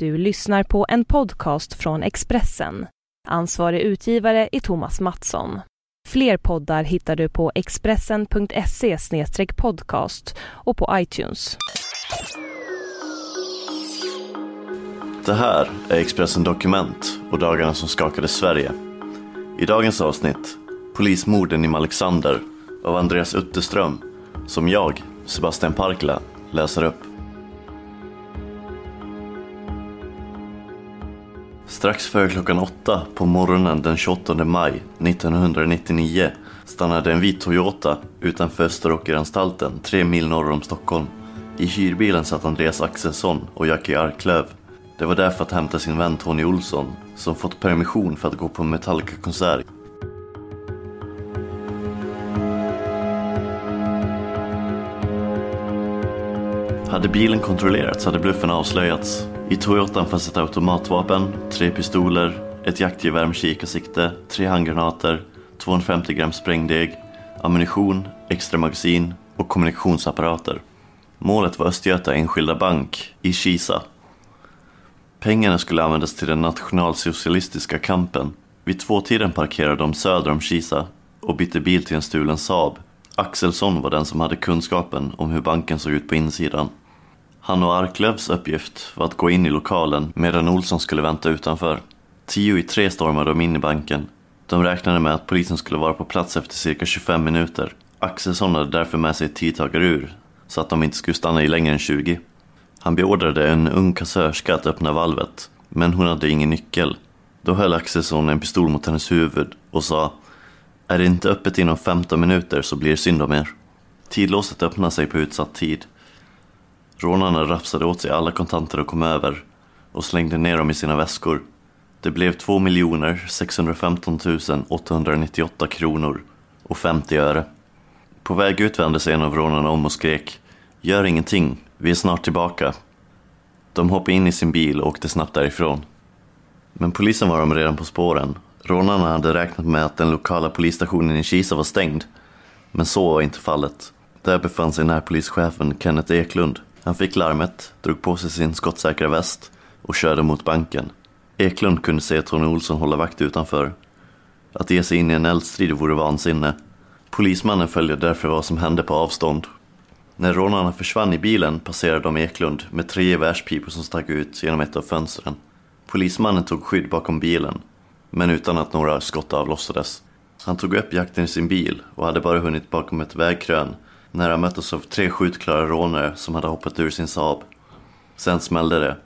Du lyssnar på en podcast från Expressen. Ansvarig utgivare är Thomas Mattsson. Fler poddar hittar du på expressen.se podcast och på iTunes. Det här är Expressen Dokument och dagarna som skakade Sverige. I dagens avsnitt, Polismorden i Malexander av Andreas Utterström, som jag, Sebastian Parkla, läser upp. Strax före klockan åtta på morgonen den 28 maj 1999 stannade en vit Toyota utanför Österåkeranstalten tre mil norr om Stockholm. I hyrbilen satt Andreas Axelsson och Jackie Arklöv. Det var där för att hämta sin vän Tony Olsson som fått permission för att gå på Metallica-konsert. Hade bilen kontrollerats hade bluffen avslöjats. I Toyotan fanns ett automatvapen, tre pistoler, ett jaktgevär med kikarsikte, tre handgranater, 250 gram sprängdeg, ammunition, extra magasin och kommunikationsapparater. Målet var Östgöta Enskilda Bank i Kisa. Pengarna skulle användas till den nationalsocialistiska kampen. Vid tvåtiden parkerade de söder om Kisa och bytte bil till en stulen Saab. Axelsson var den som hade kunskapen om hur banken såg ut på insidan. Han och Arklövs uppgift var att gå in i lokalen medan Olsson skulle vänta utanför. Tio i tre stormade de in i banken. De räknade med att polisen skulle vara på plats efter cirka 25 minuter. Axelsson hade därför med sig ett ur så att de inte skulle stanna i längre än 20. Han beordrade en ung kassörska att öppna valvet, men hon hade ingen nyckel. Då höll Axelsson en pistol mot hennes huvud och sa Är det inte öppet inom 15 minuter så blir det synd om er. Tidlåset öppnade sig på utsatt tid. Rånarna rafsade åt sig alla kontanter och kom över och slängde ner dem i sina väskor. Det blev 2 615 898 kronor och 50 öre. På väg ut vände sig en av rånarna om och skrek Gör ingenting, vi är snart tillbaka. De hoppade in i sin bil och åkte snabbt därifrån. Men polisen var de redan på spåren. Rånarna hade räknat med att den lokala polisstationen i Kisa var stängd. Men så var inte fallet. Där befann sig närpolischefen Kenneth Eklund. Han fick larmet, drog på sig sin skottsäkra väst och körde mot banken. Eklund kunde se Tony Olsson hålla vakt utanför. Att ge sig in i en eldstrid vore vansinne. Polismannen följde därför vad som hände på avstånd. När rånarna försvann i bilen passerade de Eklund med tre gevärspipor som stack ut genom ett av fönstren. Polismannen tog skydd bakom bilen, men utan att några skott avlossades. Han tog upp jakten i sin bil och hade bara hunnit bakom ett vägkrön när han möttes av tre skjutklara rånare som hade hoppat ur sin Saab. Sen smällde det.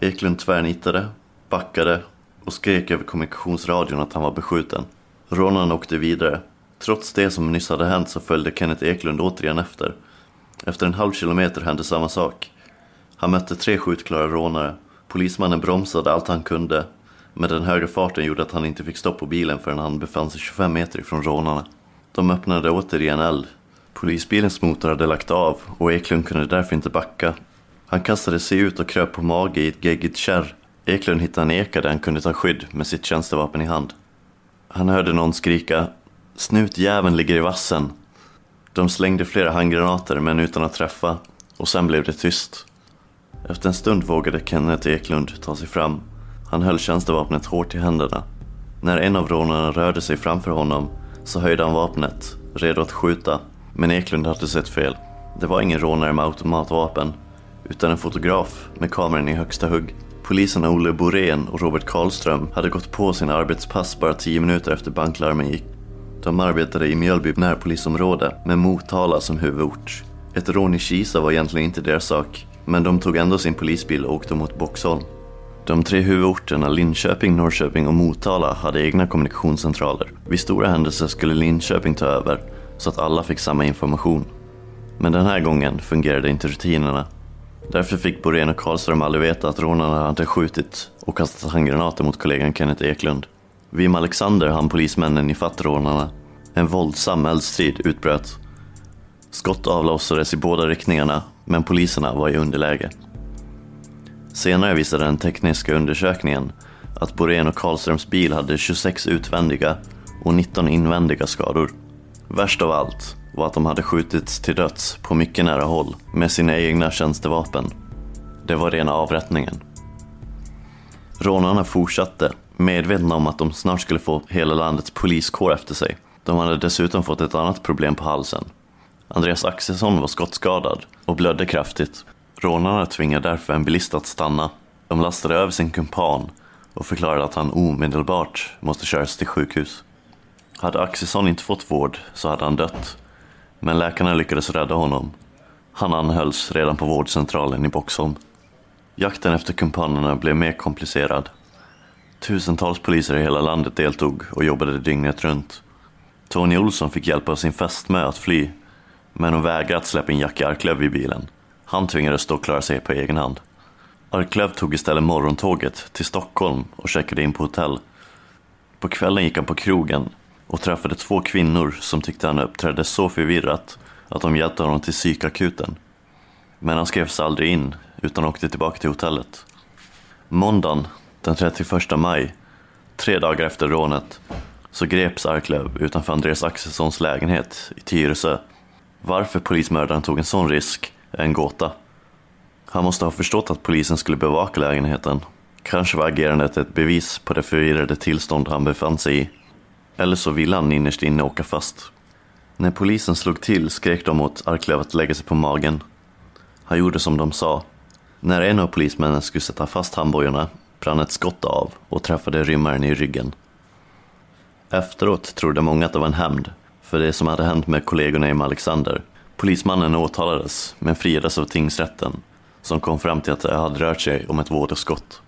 Eklund tvärnitade, backade och skrek över kommunikationsradion att han var beskjuten. Rånarna åkte vidare. Trots det som nyss hade hänt så följde Kenneth Eklund återigen efter. Efter en halv kilometer hände samma sak. Han mötte tre skjutklara rånare. Polismannen bromsade allt han kunde, men den höga farten gjorde att han inte fick stopp på bilen förrän han befann sig 25 meter ifrån rånarna. De öppnade återigen eld. Polisbilens motor hade lagt av och Eklund kunde därför inte backa. Han kastade sig ut och kröp på mage i ett geggigt kärr. Eklund hittade en eka där han kunde ta skydd med sitt tjänstevapen i hand. Han hörde någon skrika Snutjäveln ligger i vassen. De slängde flera handgranater men utan att träffa och sen blev det tyst. Efter en stund vågade Kenneth Eklund ta sig fram. Han höll tjänstevapnet hårt i händerna. När en av rånarna rörde sig framför honom så höjde han vapnet, redo att skjuta. Men Eklund hade sett fel. Det var ingen rånare med automatvapen, utan en fotograf med kameran i högsta hugg. Poliserna Olle Borén och Robert Karlström hade gått på sina arbetspass bara tio minuter efter banklarmen gick. De arbetade i Mjölby närpolisområde med Motala som huvudort. Ett rån i Kisa var egentligen inte deras sak, men de tog ändå sin polisbil och åkte mot Boxholm. De tre huvudorterna Linköping, Norrköping och Motala hade egna kommunikationscentraler. Vid stora händelser skulle Linköping ta över så att alla fick samma information. Men den här gången fungerade inte rutinerna. Därför fick Borén och Karlström aldrig veta att rånarna hade skjutit och kastat handgranater mot kollegan Kenneth Eklund. Vid Alexander hann polismännen ifatt rånarna. En våldsam eldstrid utbröt. Skott avlossades i båda riktningarna, men poliserna var i underläge. Senare visade den tekniska undersökningen att Borén och Karlströms bil hade 26 utvändiga och 19 invändiga skador. Värst av allt var att de hade skjutits till döds på mycket nära håll med sina egna tjänstevapen. Det var rena avrättningen. Rånarna fortsatte, medvetna om att de snart skulle få hela landets poliskår efter sig. De hade dessutom fått ett annat problem på halsen. Andreas Axelsson var skottskadad och blödde kraftigt. Rånarna tvingade därför en bilist att stanna. De lastade över sin kumpan och förklarade att han omedelbart måste köras till sjukhus. Hade Axelsson inte fått vård så hade han dött. Men läkarna lyckades rädda honom. Han anhölls redan på vårdcentralen i Boxholm. Jakten efter kumpanerna blev mer komplicerad. Tusentals poliser i hela landet deltog och jobbade dygnet runt. Tony Olsson fick hjälp av sin fästmö att fly, men hon vägrade att släppa in Jackie Arklöv i bilen. Han tvingades då klara sig på egen hand. Arklöv tog istället morgontåget till Stockholm och checkade in på hotell. På kvällen gick han på krogen och träffade två kvinnor som tyckte han uppträdde så förvirrat att de hjälpte honom till psykakuten. Men han skrevs aldrig in utan åkte tillbaka till hotellet. Måndagen den 31 maj, tre dagar efter rånet, så greps Arklöv utanför Andreas Axelssons lägenhet i Tyresö. Varför polismördaren tog en sån risk är en gåta. Han måste ha förstått att polisen skulle bevaka lägenheten. Kanske var agerandet ett bevis på det förvirrade tillstånd han befann sig i. Eller så ville han innerst inne åka fast. När polisen slog till skrek de åt Arklöv att lägga sig på magen. Han gjorde som de sa. När en av polismännen skulle sätta fast handbojorna brann ett skott av och träffade rymmaren i ryggen. Efteråt trodde många att det var en hämnd för det som hade hänt med kollegorna i Alexander. Polismannen åtalades men friades av tingsrätten som kom fram till att det hade rört sig om ett vådaskott.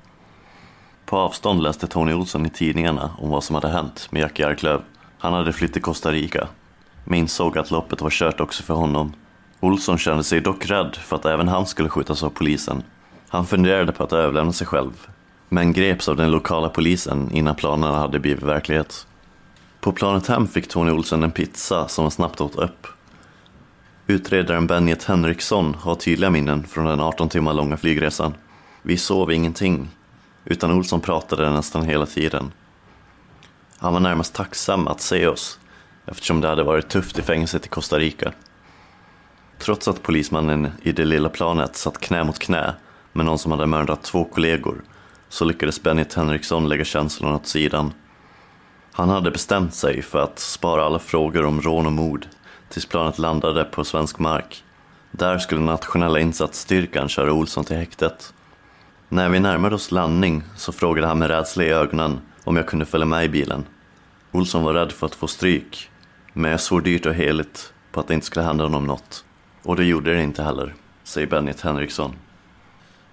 På avstånd läste Tony Olsson i tidningarna om vad som hade hänt med Jackie Arklöv. Han hade flytt till Costa Rica, men insåg att loppet var kört också för honom. Olsson kände sig dock rädd för att även han skulle skjutas av polisen. Han funderade på att överlämna sig själv, men greps av den lokala polisen innan planerna hade blivit verklighet. På planet hem fick Tony Olsson en pizza som han snabbt åt upp. Utredaren Benjet Henriksson har tydliga minnen från den 18 timmar långa flygresan. Vi sov ingenting, utan Olsson pratade nästan hela tiden. Han var närmast tacksam att se oss, eftersom det hade varit tufft i fängelset i Costa Rica. Trots att polismannen i det lilla planet satt knä mot knä med någon som hade mördat två kollegor, så lyckades Benny Henriksson lägga känslorna åt sidan. Han hade bestämt sig för att spara alla frågor om rån och mord tills planet landade på svensk mark. Där skulle nationella insatsstyrkan köra Olsson till häktet. När vi närmade oss landning så frågade han med rädsla i ögonen om jag kunde följa med i bilen. Olsson var rädd för att få stryk, men jag svor dyrt och heligt på att det inte skulle hända honom något. Och det gjorde det inte heller, säger Bennet Henriksson.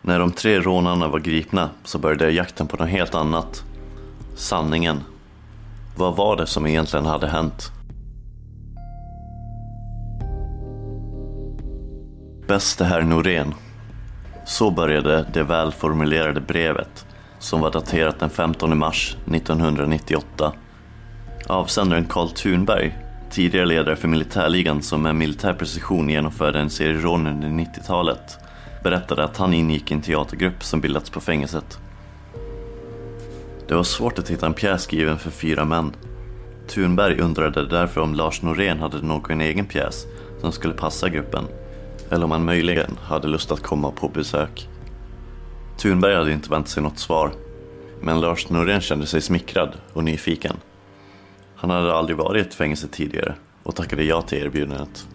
När de tre rånarna var gripna så började jakten på något helt annat. Sanningen. Vad var det som egentligen hade hänt? Bäste herr Norén. Så började det välformulerade brevet som var daterat den 15 mars 1998. Avsändaren Karl Thunberg, tidigare ledare för militärligan som med militär precision genomförde en serie rån under 90-talet, berättade att han ingick i en teatergrupp som bildats på fängelset. Det var svårt att hitta en pjäs skriven för fyra män. Thunberg undrade därför om Lars Norén hade någon egen pjäs som skulle passa gruppen eller om han möjligen hade lust att komma på besök. Thunberg hade inte väntat sig något svar, men Lars Norén kände sig smickrad och nyfiken. Han hade aldrig varit i ett fängelse tidigare och tackade ja till erbjudandet.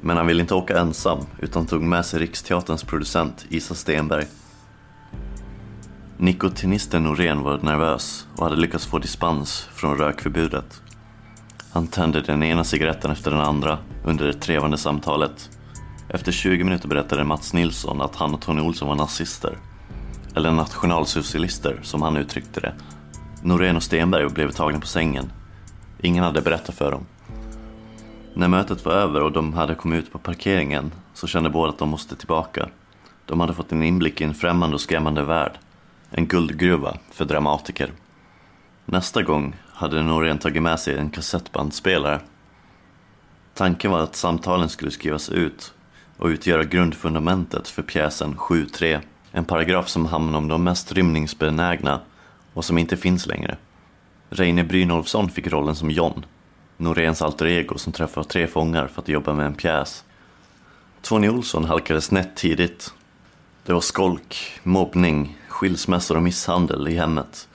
Men han ville inte åka ensam utan tog med sig Riksteaterns producent Isa Stenberg. Nikotinisten Norén var nervös och hade lyckats få dispens från rökförbudet. Han tände den ena cigaretten efter den andra under det trevande samtalet efter 20 minuter berättade Mats Nilsson att han och Tony Olsson var nazister. Eller nationalsocialister, som han uttryckte det. Norén och Stenberg blev tagna på sängen. Ingen hade berättat för dem. När mötet var över och de hade kommit ut på parkeringen så kände båda att de måste tillbaka. De hade fått en inblick i en främmande och skrämmande värld. En guldgruva för dramatiker. Nästa gång hade Norén tagit med sig en kassettbandspelare. Tanken var att samtalen skulle skrivas ut och utgöra grundfundamentet för pjäsen 7.3, en paragraf som hamnar om de mest rymningsbenägna och som inte finns längre. Reine Brynolfsson fick rollen som John, Noréns alter ego som träffar tre fångar för att jobba med en pjäs. Tony Olsson halkade snett tidigt. Det var skolk, mobbning, skilsmässor och misshandel i hemmet.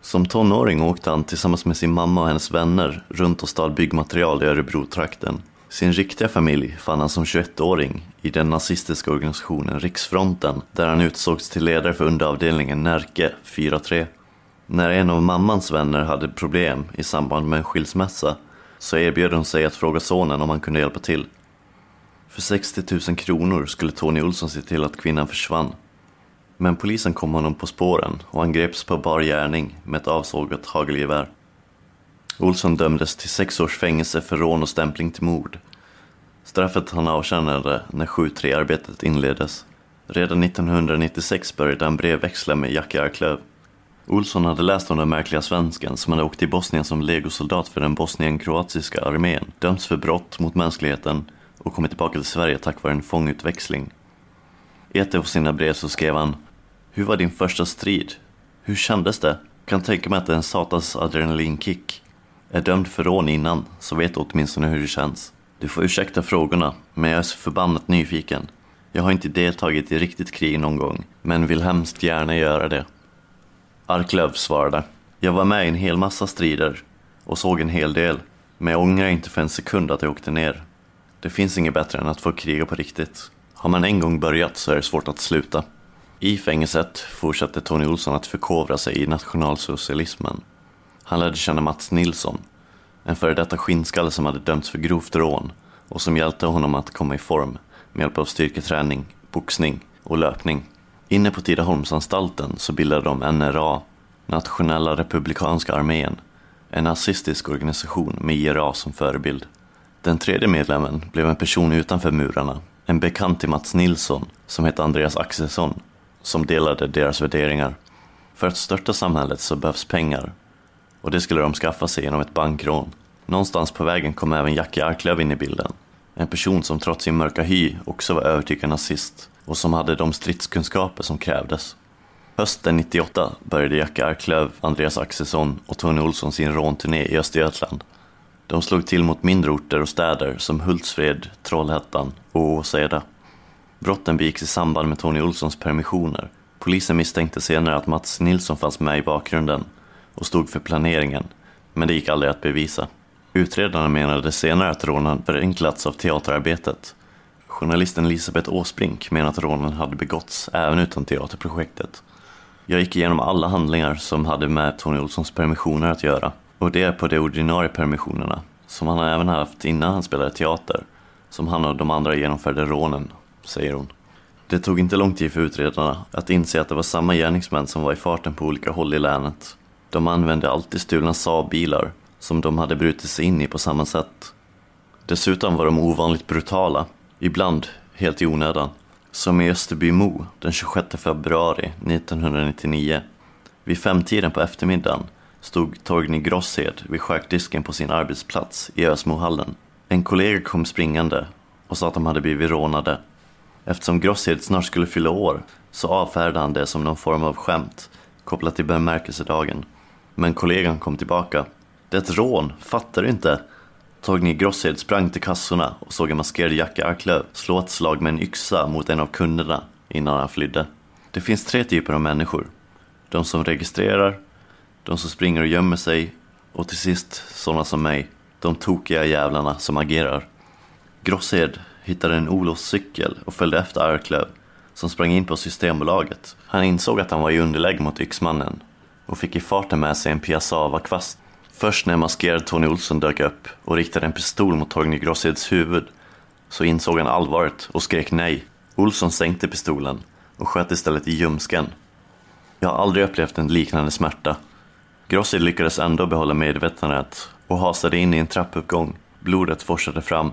Som tonåring åkte han tillsammans med sin mamma och hennes vänner runt och stal byggmaterial i Örebro-trakten. Sin riktiga familj fann han som 21-åring i den nazistiska organisationen Riksfronten där han utsågs till ledare för underavdelningen Närke 4-3. När en av mammans vänner hade problem i samband med en skilsmässa så erbjöd hon sig att fråga sonen om han kunde hjälpa till. För 60 000 kronor skulle Tony Olsson se till att kvinnan försvann. Men polisen kom honom på spåren och han greps på bar gärning med ett avsågat hagelgevär. Olsson dömdes till sex års fängelse för rån och stämpling till mord. Straffet han avtjänade när 7-3-arbetet inleddes. Redan 1996 började han brevväxla med Jackie Arklöv. Olsson hade läst om den märkliga svensken som hade åkt till Bosnien som legosoldat för den bosnien-kroatiska armén, dömts för brott mot mänskligheten och kommit tillbaka till Sverige tack vare en fångutväxling. I ett av sina brev så skrev han Hur var din första strid? Hur kändes det? Kan tänka mig att det är en satans adrenalinkick. Är dömd för rån innan, så vet du åtminstone hur det känns. Du får ursäkta frågorna, men jag är så förbannat nyfiken. Jag har inte deltagit i riktigt krig någon gång, men vill hemskt gärna göra det. Arklöv svarade. Jag var med i en hel massa strider och såg en hel del, men jag ångrar inte för en sekund att jag åkte ner. Det finns inget bättre än att få kriga på riktigt. Har man en gång börjat så är det svårt att sluta. I fängelset fortsatte Tony Olsson att förkovra sig i nationalsocialismen. Han lärde känna Mats Nilsson, en före detta skinnskalle som hade dömts för grovt rån och som hjälpte honom att komma i form med hjälp av styrketräning, boxning och löpning. Inne på Tidaholmsanstalten så bildade de NRA, Nationella Republikanska Armén, en nazistisk organisation med IRA som förebild. Den tredje medlemmen blev en person utanför murarna, en bekant till Mats Nilsson som hette Andreas Axelsson, som delade deras värderingar. För att störta samhället så behövs pengar och det skulle de skaffa sig genom ett bankrån. Någonstans på vägen kom även Jackie Arklöv in i bilden. En person som trots sin mörka hy också var övertygad nazist och som hade de stridskunskaper som krävdes. Hösten 98 började Jackie Arklöv, Andreas Axelsson och Tony Olsson sin rånturné i Östergötland. De slog till mot mindre orter och städer som Hultsfred, Trollhättan och Åseda. Brotten begicks i samband med Tony Olssons permissioner. Polisen misstänkte senare att Mats Nilsson fanns med i bakgrunden och stod för planeringen, men det gick aldrig att bevisa. Utredarna menade senare att rånen förenklats av teaterarbetet. Journalisten Elisabeth Åsbrink menar att rånen hade begåtts även utan teaterprojektet. Jag gick igenom alla handlingar som hade med Tony Olssons permissioner att göra och det är på de ordinarie permissionerna, som han även haft innan han spelade teater, som han och de andra genomförde rånen, säger hon. Det tog inte lång tid för utredarna att inse att det var samma gärningsmän som var i farten på olika håll i länet. De använde alltid stulna Saab-bilar som de hade brutit sig in i på samma sätt. Dessutom var de ovanligt brutala, ibland helt i onödan. Som i Österbymo den 26 februari 1999. Vid femtiden på eftermiddagen stod Torgny Grosshed vid charkdisken på sin arbetsplats i Ösmohallen. En kollega kom springande och sa att de hade blivit rånade. Eftersom Grosshed snart skulle fylla år så avfärdade han det som någon form av skämt kopplat till bemärkelsedagen. Men kollegan kom tillbaka. Det är ett rån, fattar du inte? Torgny Grosshed sprang till kassorna och såg en maskerad Jack Arklöv slå ett slag med en yxa mot en av kunderna innan han flydde. Det finns tre typer av människor. De som registrerar, de som springer och gömmer sig och till sist sådana som mig, de tokiga jävlarna som agerar. Grosshed hittade en olåst cykel och följde efter Arklöv som sprang in på Systembolaget. Han insåg att han var i underläge mot yxmannen och fick i farten med sig en piassava-kvast. Först när maskerad Tony Olsson dök upp och riktade en pistol mot Torgny Grosseds huvud så insåg han allvaret och skrek nej. Olsson sänkte pistolen och sköt istället i ljumsken. Jag har aldrig upplevt en liknande smärta. Grossed lyckades ändå behålla medvetandet och hasade in i en trappuppgång. Blodet forsade fram.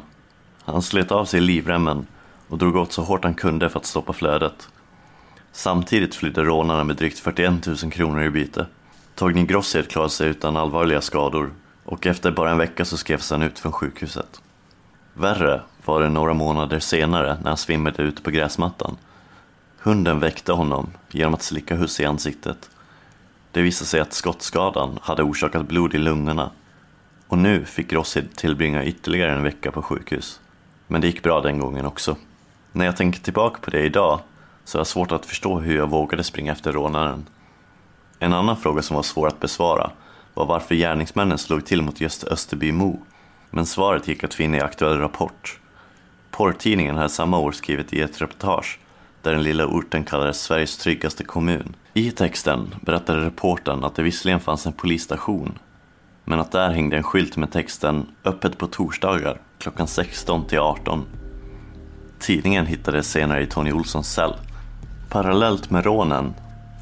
Han slet av sig livremmen och drog åt så hårt han kunde för att stoppa flödet. Samtidigt flydde rånarna med drygt 41 000 kronor i byte. Torgny Grosshed klarade sig utan allvarliga skador och efter bara en vecka så skrevs han ut från sjukhuset. Värre var det några månader senare när han svimmade ute på gräsmattan. Hunden väckte honom genom att slicka huss i ansiktet. Det visade sig att skottskadan hade orsakat blod i lungorna och nu fick Grosshed tillbringa ytterligare en vecka på sjukhus. Men det gick bra den gången också. När jag tänker tillbaka på det idag så jag har svårt att förstå hur jag vågade springa efter rånaren. En annan fråga som var svår att besvara var varför gärningsmännen slog till mot just Österbymo. Men svaret gick att finna i Aktuell Rapport. Porrtidningen hade samma år skrivit i ett reportage där den lilla orten kallades Sveriges tryggaste kommun. I texten berättade reportern att det visserligen fanns en polisstation men att där hängde en skylt med texten “Öppet på torsdagar klockan 16 till 18”. Tidningen hittades senare i Tony Olssons cell. Parallellt med rånen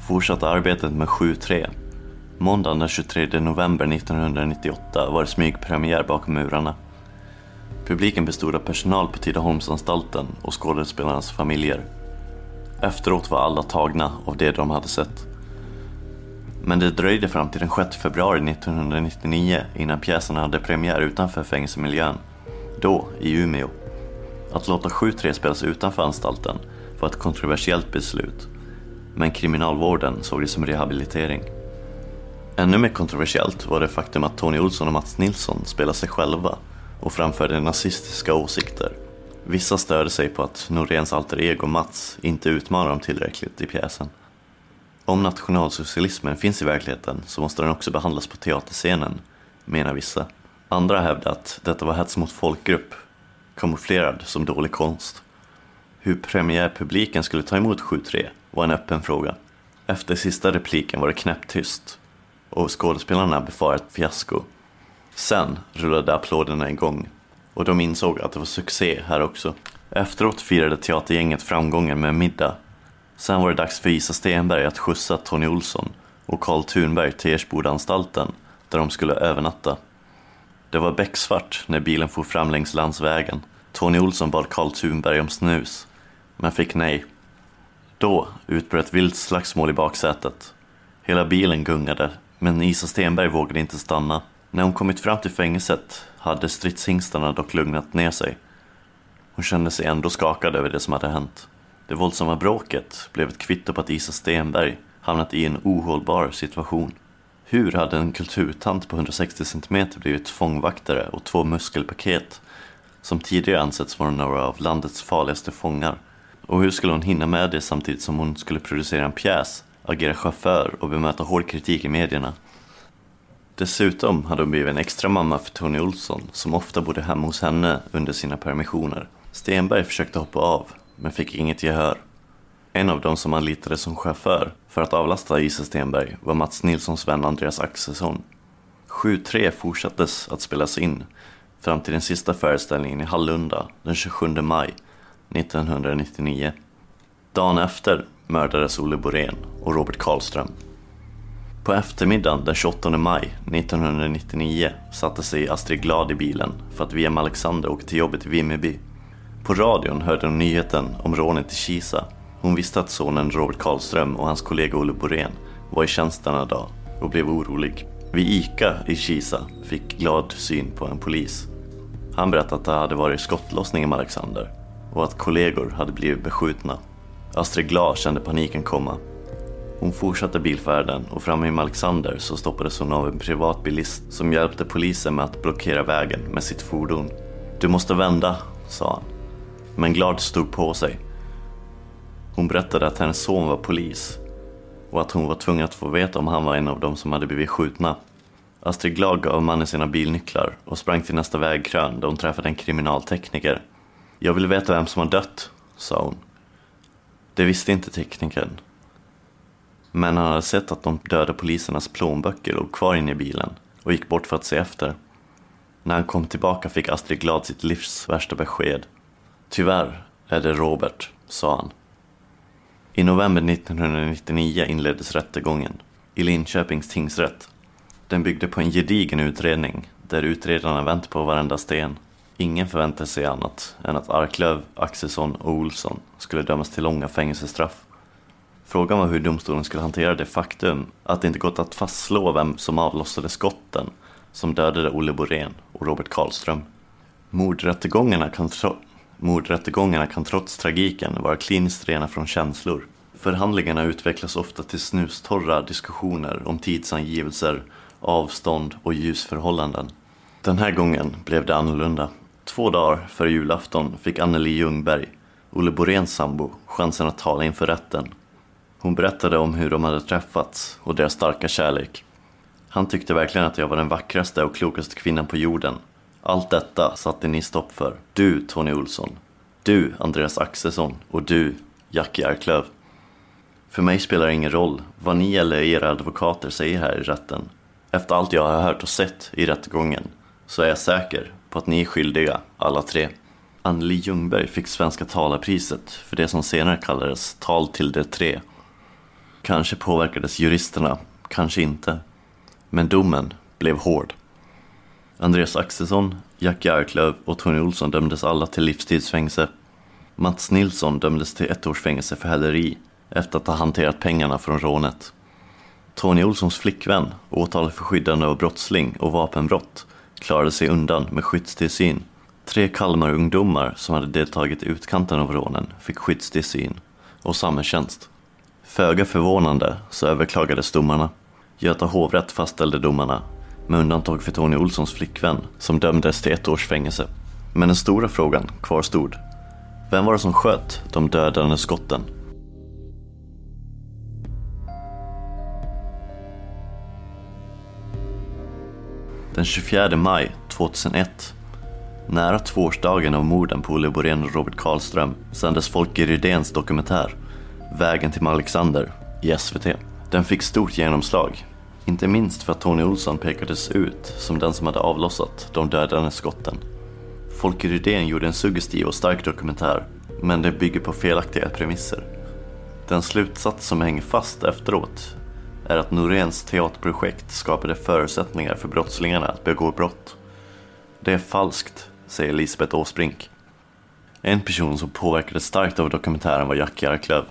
fortsatte arbetet med 7-3. Måndagen den 23 november 1998 var det smygpremiär bakom murarna. Publiken bestod av personal på Tidaholmsanstalten och skådespelarnas familjer. Efteråt var alla tagna av det de hade sett. Men det dröjde fram till den 6 februari 1999 innan pjäsen hade premiär utanför fängelsemiljön. Då, i Umeå. Att låta 7-3 spelas utanför anstalten var ett kontroversiellt beslut. Men kriminalvården såg det som rehabilitering. Ännu mer kontroversiellt var det faktum att Tony Olsson och Mats Nilsson spelade sig själva och framförde nazistiska åsikter. Vissa störde sig på att Noréns alter ego Mats inte utmanar dem tillräckligt i pjäsen. Om nationalsocialismen finns i verkligheten så måste den också behandlas på teaterscenen, menar vissa. Andra hävdar att detta var hets mot folkgrupp, kamouflerad som dålig konst. Hur premiärpubliken skulle ta emot 7-3 var en öppen fråga. Efter sista repliken var det knäpptyst och skådespelarna befarade ett fiasko. Sen rullade applåderna igång och de insåg att det var succé här också. Efteråt firade teatergänget framgången med middag. Sen var det dags för Isa Stenberg att skjutsa Tony Olsson och Karl Thunberg till Ersbodaanstalten där de skulle övernatta. Det var becksvart när bilen for fram längs landsvägen. Tony Olsson bad Karl Thunberg om snus, men fick nej. Då utbröt vilt slagsmål i baksätet. Hela bilen gungade, men Isa Stenberg vågade inte stanna. När hon kommit fram till fängelset hade stridshingstarna dock lugnat ner sig. Hon kände sig ändå skakad över det som hade hänt. Det våldsamma bråket blev ett kvitto på att Isa Stenberg hamnat i en ohållbar situation. Hur hade en kulturtant på 160 cm blivit fångvaktare och två muskelpaket som tidigare ansetts vara några av landets farligaste fångar? Och hur skulle hon hinna med det samtidigt som hon skulle producera en pjäs, agera chaufför och bemöta hård kritik i medierna? Dessutom hade hon blivit en extra mamma för Tony Olsson som ofta bodde hemma hos henne under sina permissioner. Stenberg försökte hoppa av, men fick inget gehör. En av dem som anlitades som chaufför för att avlasta Isa Stenberg var Mats Nilssons vän Andreas Axelsson. 7-3 fortsattes att spelas in fram till den sista föreställningen i Hallunda den 27 maj 1999. Dagen efter mördades Olle Borén och Robert Karlström. På eftermiddagen den 28 maj 1999 satte sig Astrid Glad i bilen för att via Alexander åka till jobbet i Vimmerby. På radion hörde hon nyheten om rånet i Kisa. Hon visste att sonen Robert Karlström och hans kollega Olle Borén var i tjänst denna dag och blev orolig. Vid ICA i Kisa fick Glad syn på en polis. Han berättade att det hade varit skottlossning med Alexander och att kollegor hade blivit beskjutna. Astrid Glad kände paniken komma hon fortsatte bilfärden och framme i Alexander så stoppades hon av en privatbilist som hjälpte polisen med att blockera vägen med sitt fordon. Du måste vända, sa han. Men Glad stod på sig. Hon berättade att hennes son var polis och att hon var tvungen att få veta om han var en av dem som hade blivit skjutna. Astrid Glad gav mannen sina bilnycklar och sprang till nästa vägkrön där hon träffade en kriminaltekniker. Jag vill veta vem som har dött, sa hon. Det visste inte teknikern men han hade sett att de döda polisernas plånböcker låg kvar inne i bilen och gick bort för att se efter. När han kom tillbaka fick Astrid Glad sitt livs värsta besked. Tyvärr är det Robert, sa han. I november 1999 inleddes rättegången i Linköpings tingsrätt. Den byggde på en gedigen utredning där utredarna vänt på varenda sten. Ingen förväntade sig annat än att Arklöv, Axelsson och Olsson skulle dömas till långa fängelsestraff. Frågan var hur domstolen skulle hantera det faktum att det inte gått att fastslå vem som avlossade skotten som dödade Olle Borén och Robert Karlström. Mordrättegångarna kan, tro Mordrättegångarna kan trots tragiken vara kliniskt rena från känslor. Förhandlingarna utvecklas ofta till snustorra diskussioner om tidsangivelser, avstånd och ljusförhållanden. Den här gången blev det annorlunda. Två dagar före julafton fick Anneli Ljungberg, Olle Boréns sambo, chansen att tala inför rätten. Hon berättade om hur de hade träffats och deras starka kärlek. Han tyckte verkligen att jag var den vackraste och klokaste kvinnan på jorden. Allt detta satte ni stopp för. Du, Tony Olsson. Du, Andreas Axelsson. Och du, Jackie Arklöv. För mig spelar det ingen roll vad ni eller era advokater säger här i rätten. Efter allt jag har hört och sett i rättegången så är jag säker på att ni är skyldiga, alla tre. Anneli Ljungberg fick Svenska talarpriset för det som senare kallades Tal till de tre. Kanske påverkades juristerna, kanske inte. Men domen blev hård. Andreas Axelsson, Jack Arklöv och Tony Olsson dömdes alla till livstidsfängelse. Mats Nilsson dömdes till ett års fängelse för häleri efter att ha hanterat pengarna från rånet. Tony Olssons flickvän, åtalad för skyddande av brottsling och vapenbrott, klarade sig undan med skyddstillsyn. Tre Kalmarungdomar som hade deltagit i utkanten av rånen fick skyddstillsyn och samhällstjänst. Föga förvånande så överklagades domarna. Göta hovrätt fastställde domarna med undantag för Tony Olssons flickvän som dömdes till ett års fängelse. Men den stora frågan kvarstod. Vem var det som sköt de dödande skotten? Den 24 maj 2001, nära tvåårsdagen av morden på Olle Borén och Robert Karlström, sändes Folke Rydéns dokumentär Vägen till Alexander i SVT. Den fick stort genomslag, inte minst för att Tony Olsson pekades ut som den som hade avlossat de dödande skotten. Folke Rydén gjorde en suggestiv och stark dokumentär, men det bygger på felaktiga premisser. Den slutsats som hänger fast efteråt är att Noréns teaterprojekt skapade förutsättningar för brottslingarna att begå brott. Det är falskt, säger Lisbeth Åsbrink. En person som påverkades starkt av dokumentären var Jackie Arklöv.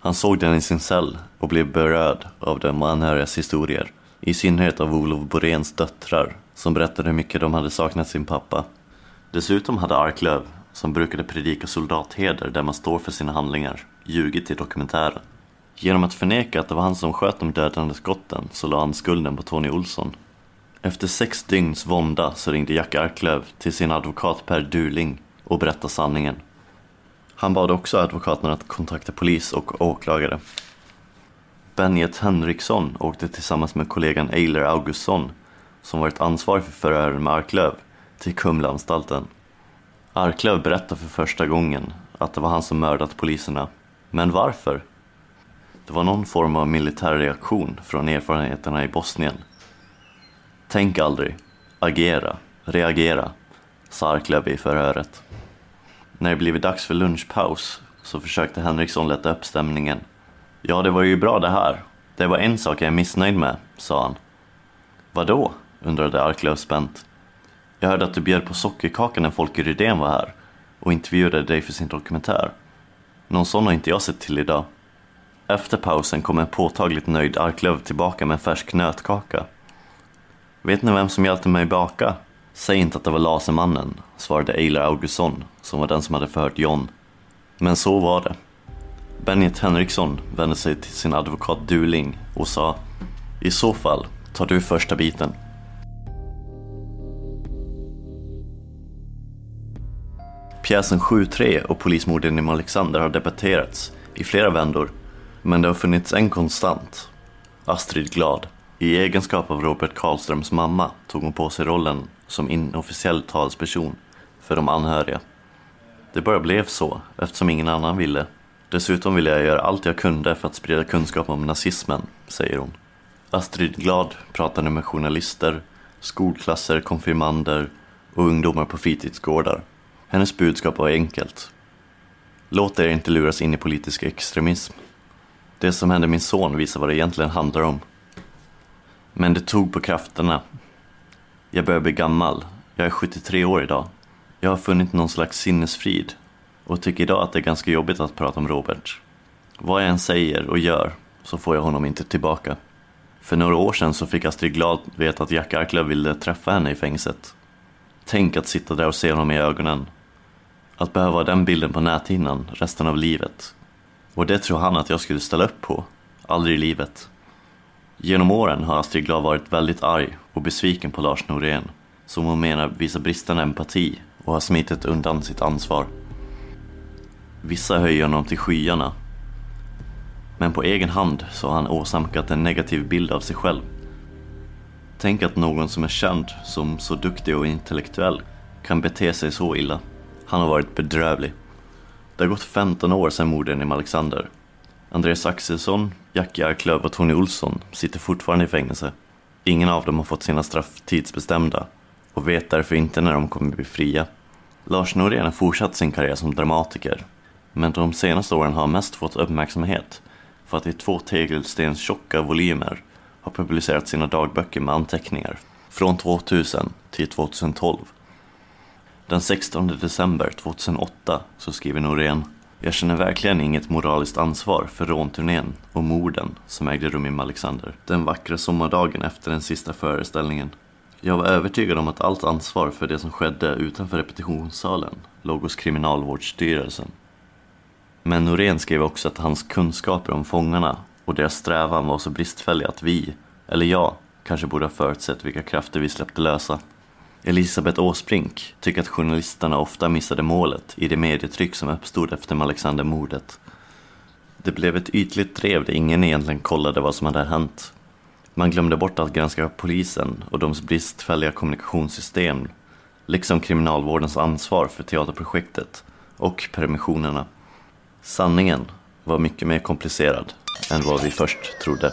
Han såg den i sin cell och blev berörd av de anhörigas historier. I synnerhet av Olof Boréns döttrar som berättade hur mycket de hade saknat sin pappa. Dessutom hade Arklöv, som brukade predika soldatheder där man står för sina handlingar, ljugit i dokumentären. Genom att förneka att det var han som sköt de dödande skotten så la han skulden på Tony Olsson. Efter sex dygns vånda så ringde Jack Arklöv till sin advokat Per Durling och berättade sanningen. Han bad också advokaterna att kontakta polis och åklagare. Benjet Henriksson åkte tillsammans med kollegan Eiler Augustsson, som varit ansvarig för förhören med Arklöv, till Kumlaanstalten. Arklöv berättade för första gången att det var han som mördat poliserna. Men varför? Det var någon form av militär reaktion från erfarenheterna i Bosnien. Tänk aldrig, agera, reagera, sa Arklöv i förhöret. När det blivit dags för lunchpaus så försökte Henriksson lätta upp stämningen. Ja, det var ju bra det här. Det var en sak jag är missnöjd med, sa han. Vadå? undrade Arklöv spänt. Jag hörde att du bjöd på sockerkaka när Folke Rydén var här och intervjuade dig för sin dokumentär. Någon sån har inte jag sett till idag. Efter pausen kom en påtagligt nöjd Arklöv tillbaka med en färsk nötkaka. Vet ni vem som hjälpte mig baka? Säg inte att det var Lasermannen, svarade Eiler Augustsson, som var den som hade förhört John. Men så var det. Benjet Henriksson vände sig till sin advokat Duling och sa I så fall tar du första biten. Pjäsen 7-3 och polismorden i Alexander har debatterats i flera vändor men det har funnits en konstant. Astrid Glad. I egenskap av Robert Karlströms mamma tog hon på sig rollen som inofficiell talsperson för de anhöriga. Det bara blev så, eftersom ingen annan ville. Dessutom ville jag göra allt jag kunde för att sprida kunskap om nazismen, säger hon. Astrid Glad pratade med journalister, skolklasser, konfirmander och ungdomar på fritidsgårdar. Hennes budskap var enkelt. Låt er inte luras in i politisk extremism. Det som hände min son visar vad det egentligen handlar om. Men det tog på krafterna. Jag börjar bli gammal. Jag är 73 år idag. Jag har funnit någon slags sinnesfrid och tycker idag att det är ganska jobbigt att prata om Robert. Vad jag än säger och gör så får jag honom inte tillbaka. För några år sedan så fick Astrid Glad veta att Jack Arklöv ville träffa henne i fängelset. Tänk att sitta där och se honom i ögonen. Att behöva ha den bilden på näthinnan resten av livet och det tror han att jag skulle ställa upp på. Aldrig i livet. Genom åren har Astrid Glad varit väldigt arg och besviken på Lars Norén, som hon menar visar bristande empati och har smitit undan sitt ansvar. Vissa höjer honom till skyarna. Men på egen hand så har han åsamkat en negativ bild av sig själv. Tänk att någon som är känd som så duktig och intellektuell kan bete sig så illa. Han har varit bedrövlig. Det har gått 15 år sedan morden i Malexander. Andreas Axelsson, Jackie Arklöv och Tony Olsson sitter fortfarande i fängelse. Ingen av dem har fått sina straff tidsbestämda och vet därför inte när de kommer bli fria. Lars Norén har fortsatt sin karriär som dramatiker, men de senaste åren har han mest fått uppmärksamhet för att i två tegelstens tjocka volymer har publicerat sina dagböcker med anteckningar från 2000 till 2012. Den 16 december 2008 så skriver Norén jag känner verkligen inget moraliskt ansvar för rånturnén och morden som ägde rum i Malexander den vackra sommardagen efter den sista föreställningen. Jag var övertygad om att allt ansvar för det som skedde utanför repetitionssalen låg hos Kriminalvårdsstyrelsen. Men Norén skrev också att hans kunskaper om fångarna och deras strävan var så bristfälliga att vi, eller jag, kanske borde ha förutsett vilka krafter vi släppte lösa. Elisabeth Åsbrink tycker att journalisterna ofta missade målet i det medietryck som uppstod efter Alexander-mordet. Det blev ett ytligt drev där ingen egentligen kollade vad som hade hänt. Man glömde bort att granska polisen och deras bristfälliga kommunikationssystem, liksom kriminalvårdens ansvar för teaterprojektet och permissionerna. Sanningen var mycket mer komplicerad än vad vi först trodde.